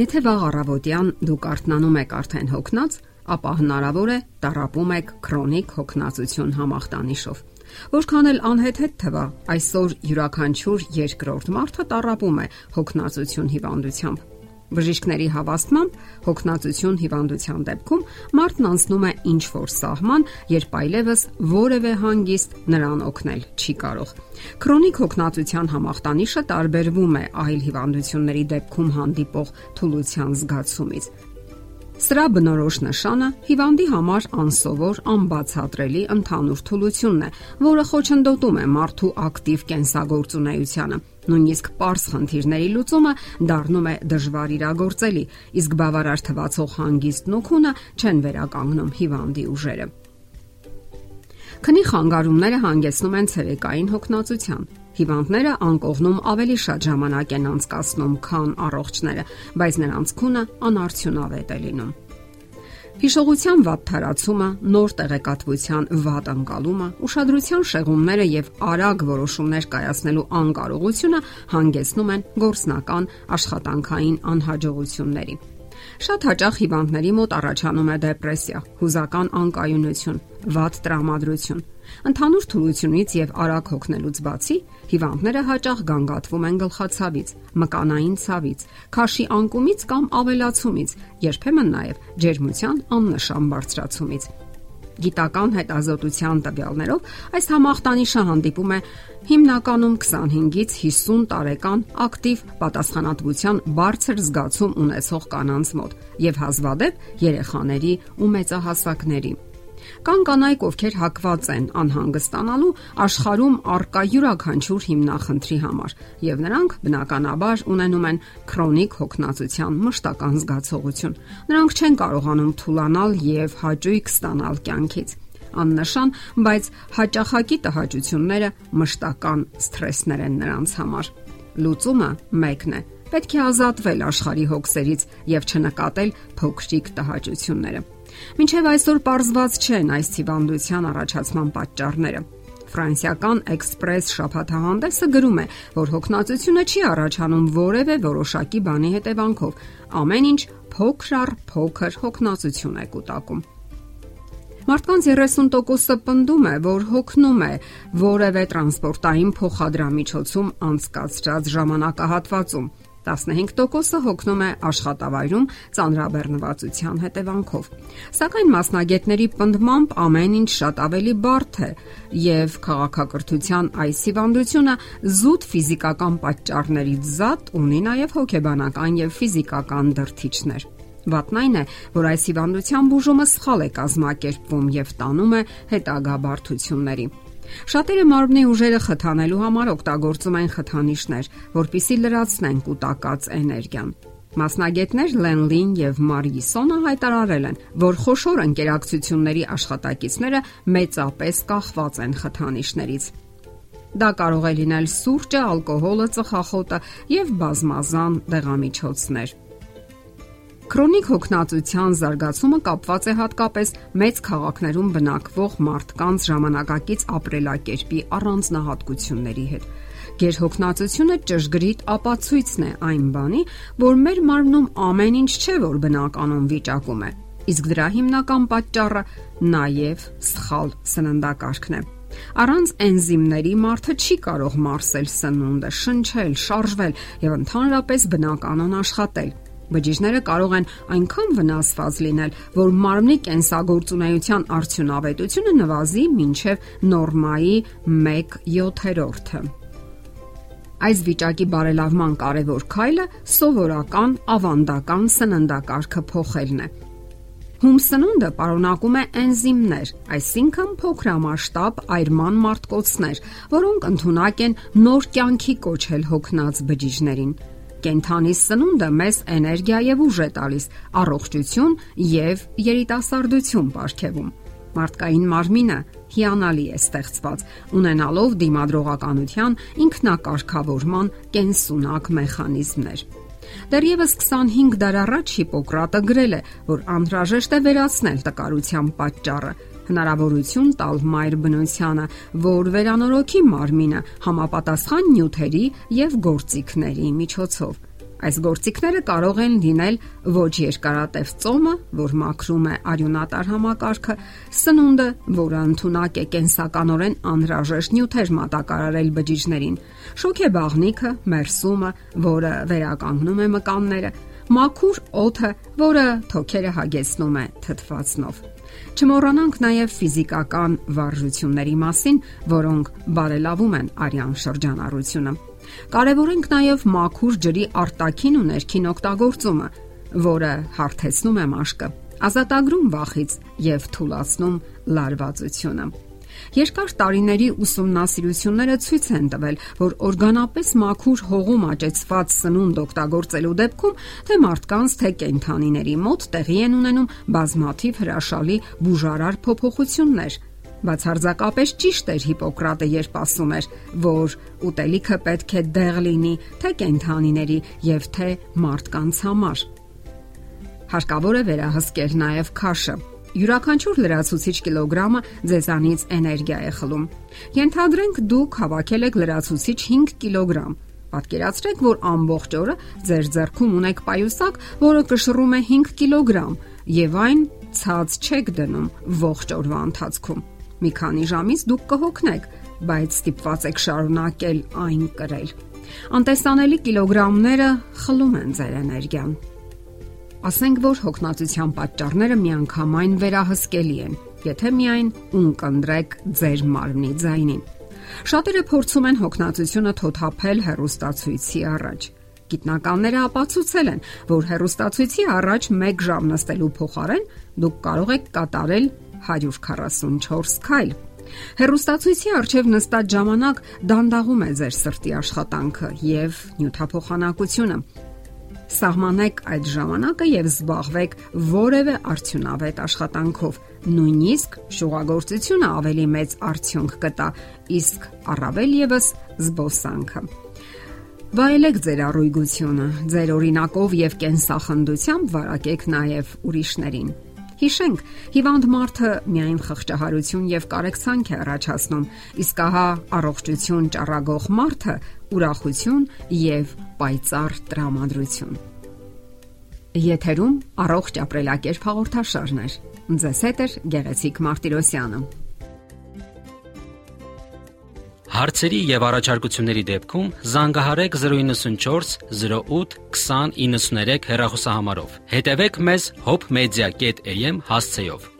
Եթե վաղ առավոտյան դուք արթնանում եք արդեն հոգնած, ապա հնարավոր է տարապում եք քրոնիկ հոգնածություն համախտանիշով։ Որքան էլ անհեթեթ թվա, այսօր յուրաքանչյուր երկրորդ մարդը տարապում է հոգնածություն հիվանդությամբ։ Բժիշկների հավաստմամբ հոգնածություն հիվանդության դեպքում մարդն անցնում է ինչ որ սահման, երբ այլևս որևէ հանգիստ նրան օգնել չի կարող։ Քրոնիկ հոգնածության համախտանիշը տարբերվում է այլ հիվանդությունների դեպքում հանդիպող թուլության զգացումից։ Սրա բնորոշ նշանը հիվանդի համար անսովոր, անբացատրելի ընդհանուր թուլությունն է, որը խոչընդոտում է մարդու ակտիվ կենսագործունեությանը Նույնիսկ པարս խնդիրների լուծումը դառնում է դժվար իրագործելի, իսկ բավարար թվացող հանգիստն ու քունը չեն վերականգնում հիվանդի ուժերը։ Քնի խանգարումները հանգեցնում են ցերեկային հոգնածության։ Հիվանդները անկողնում ավելի շատ ժամանակ են անցկացնում, քան առողջները, բայց նրանց քունը անարդյունավետ է լինում։ Հիշողության վատ թարացումը, նոր տեղեկատվության վատ ընկալումը, ուշադրության շեղումները եւ արագ որոշումներ կայացնելու անկարողությունը հանգեցնում են գործնական աշխատանքային անհաջողությունների։ Շատ հաճախ հիվանդների մոտ առաջանում է դեպրեսիա, հուզական անկայունություն, վատ տրամադրություն, Ընդհանուր թուլությունից եւ արագ հոգնելուց բացի հիվանդները հաճախ գանգատվում են գլխացավից, մկանային ցավից, քաշի անկումից կամ ավելացումից, երբեմն նաեւ ջերմության աննշան բարձրացումից։ Գիտական հետազոտության տվյալներով այս համախտանիշը հանդիպում է հիմնականում 25-ից 50 տարեկան ակտիվ պատասխանատվության բարձր զգացում ունեցող կանանց մոտ եւ հազվադեպ երեխաների ու մեծահասակների։ Կան կանայք, ովքեր հակված են անհանգստանալու աշխարհում արկա յուրաքանչյուր հիմնախնդրի համար, եւ նրանք բնականաբար ունենում են քրոնիկ հոգնածության մշտական զգացողություն։ Նրանք չեն կարողանում թուլանալ եւ հաճույք ստանալ կյանքից աննշան, բայց հաճախակի տհաճությունները մշտական սթրեսներ են նրանց համար։ Լուծումը մեկն է։ Պետք է ազատվել աշխարհի հոգսերից եւ չնկատել փոքրիկ տհաճությունները։ Մինչև այսօր պարզված չեն այս հիվանդության առաջացման պատճառները։ Ֆրանսիական Express շփաթահանդեսը գրում է, որ հոգնածությունը չի առաջանում որևէ որոշակի բանի հետևանքով։ Ամեն ինչ փոքր առ փոքր հոգնածություն է կուտակում։ Մարդկանց 30%-ը պնդում է, որ հոգնում է որևէ տրանսպորտային փոխադրամիջոցում անցկացրած ժամանակահատվածում, 15%-ը հոգնում է աշխատավայրում ծանրաբեռնվածության հետևանքով։ Սակայն մասնագետների պնդմամբ ամեն ինչ շատ ավելի բարդ է եւ քաղաքակրթության այս հիվանդությունը զուտ ֆիզիկական պատճառներից զատ ունի նաեւ հոգեբանական եւ ֆիզիկական դրթիչներ։ Վատն այն է, որ այս հիվանդության բուժումը սխալ է կազմակերպվում եւ տանում է հետագա բարդությունների։ Շատերը մարմնի ուժերը խթանելու համար օգտագործում են խթանիչներ, որpիսի լրացնեն կൂട്ടակած էներգիան։ Մասնագետներ Լենլին եւ Մարիսոնը հայտարարել են, որ խոշոր ընկերակցությունների աշխատակիցները մեծապես կախված են խթանիչներից։ Դա կարող է լինել սուրճը, ալկոհոլը, ծխախոտը եւ բազմազան դեղամիջոցներ։ Քրոնիկ հոգնածության զարգացումը կապված է հատկապես մեծ քաղաքներում բնակվող մարդկանց ժամանակակից ապրելակերպի առանձնահատկությունների հետ։ Գերհոգնածությունը ճշգրիտ ապացույցն է այն բանի, որ մեր մարմնում ամեն ինչ չէ, որ բնականon վիճակում է։ Իսկ դրա հիմնական պատճառը նաև սխալ սննդակարգն է։ Առանց էնզիմների մարդը չի կարող մարսել սնունդը, շնչել, շարժվել եւ ընդհանրապես բնականon աշխատել։ Բջիջները կարող են այնքան վնասված լինել, որ մարմնի կենսագործունեության արդյունավետությունը նվազի մինչև նորմայի 1/7-ը։ Այս վիճակի բարելավման կարևոր քայլը սովորական ավանդական սննդակարգը փոխելն է։ Հումսնունդը պարունակում է էնզիմներ, այսինքն փոքրամասշտաբ այրման մարտկոցներ, որոնք ընդունակ են նոր կյանքի կոչել հոգնած բջիջներին։ Կենթանի սնունդը մեզ էներգիա եւ ուժ է տալիս, առողջություն եւ երիտասարդություն ապարգևում։ Մարդկային մարմինը հիանալի է ստեղծված, ունենալով դիմադրողականության ինքնակարգավորման կենսունակ մեխանիզմներ։ Դեռևս 25 դար առաջ Հիպոկրատը գրել է, որ անհրաժեշտ է վերացնել տկարության պատճառը, հնարավորություն տալ մայր բնությանը, որ վերանորոգի մարմինը համապատասխան նյութերի եւ գործիքների միջոցով։ Այս գործիքները կարող են լինել ոչ երկարատև ծոմը, որ մաքրում է արյունատար համակարգը, սնունդը, որը ընդունակ է կենսականորեն անհրաժեշտ նյութեր մատակարարել բջիջներին, շոքեբաղնիքը, մերսումը, որը վերականգնում է մկանները, մաքուր օդը, որը թոքերը հագեցնում է թթվածնով։ Չմոռանանք նաև ֆիզիկական վարժությունների մասին, որոնք բարելավում են արյան շրջանառությունը։ Կարևորենք նաև մաքուր ջրի արտաքին ու ներքին օգտագործումը, որը հարթեցնում է մաշկը, ազատագրում վախից եւ թուլացնում լարվածությունը։ Երկար տարիների ուսումնասիրությունները ցույց են տվել, որ օրգանապես մաքուր հողում աճեցված սնունդ օգտագործելու դեպքում թե մարդկանց, թե կենդանիների մոտ տեղի են ունենում բազմաթիվ հրաշալի բուժարար փոփոխություններ, Բացարձակապես ճիշտ էր Հիպոկրատը, երբ ասում էր, որ ուտելիքը պետք է դեղ լինի թե կենթանիների եւ թե մարդկանց համար։ Հարկավոր է վերահսկել նաեւ քաշը։ Յուրաքանչյուր լրացուցիչ կիլոգրամը ձեզանից էներգիա է խլում։ Ենթադրենք դուք հավաքել եք լրացուցիչ 5 կիլոգրամ։ Պատկերացրեք, որ ամբողջ օրը ձեր ձեռքում ունեք պայուսակ, որը կշռում է 5 կիլոգրամ, եւ այն ցած չեք դնում ողջ օրվա ընթացքում։ Մի քանի ժամից դուք կհոգնեք, բայց ստիպված եք շարունակել այն կրել։ Անտեսանելի կիլոգրամները խլում են ձեր էներգիան։ Ասենք որ հոգնածության պատճառները միանգամայն վերահսկելի են, եթե միայն ունկնդրեք ձեր մարմնի ձայնին։ Շատերը փորձում են հոգնածությունը թոթափել հերոստացույցի առաջ։ Գիտնականները ապացուցել են, որ հերոստացույցի առաջ 1 ժամ նստելու փոխարեն դուք կարող եք կատարել 144 քայլ։ Հերոստացույցի արչև նստած ժամանակ դանդաղում է ձեր սրտի աշխատանքը եւ նյութափոխանակությունը։ Սահմանեք այդ ժամանակը եւ զբաղվեք որևէ արդյունավետ աշխատանքով։ Նույնիսկ շուղագործությունը ավելի մեծ արդյունք կտա, իսկ առավել եւս զբոսանքը։ Վայելեք ձեր առույգությունը, ձեր օրինակով եւ կենսախնդությամբ վարակեք նաեւ ուրիշներին։ Հիշենք, հիվանդ մարդը միայն խղճահարություն եւ կարեկցանք է առաջացնում, իսկ ահա առողջություն ճառագող մարդը ուրախություն եւ պայծառ տրամադրություն։ Եթերում առողջ ապրելակերպ հաղորդաշարն է։ Ձեզ հետ է Գեղեցիկ Մարտիրոսյանը։ Հարցերի եւ առաջարկությունների դեպքում զանգահարեք 094 08 2093 հեռախոսահամարով։ Հետևեք մեզ hopmedia.am հասցեով։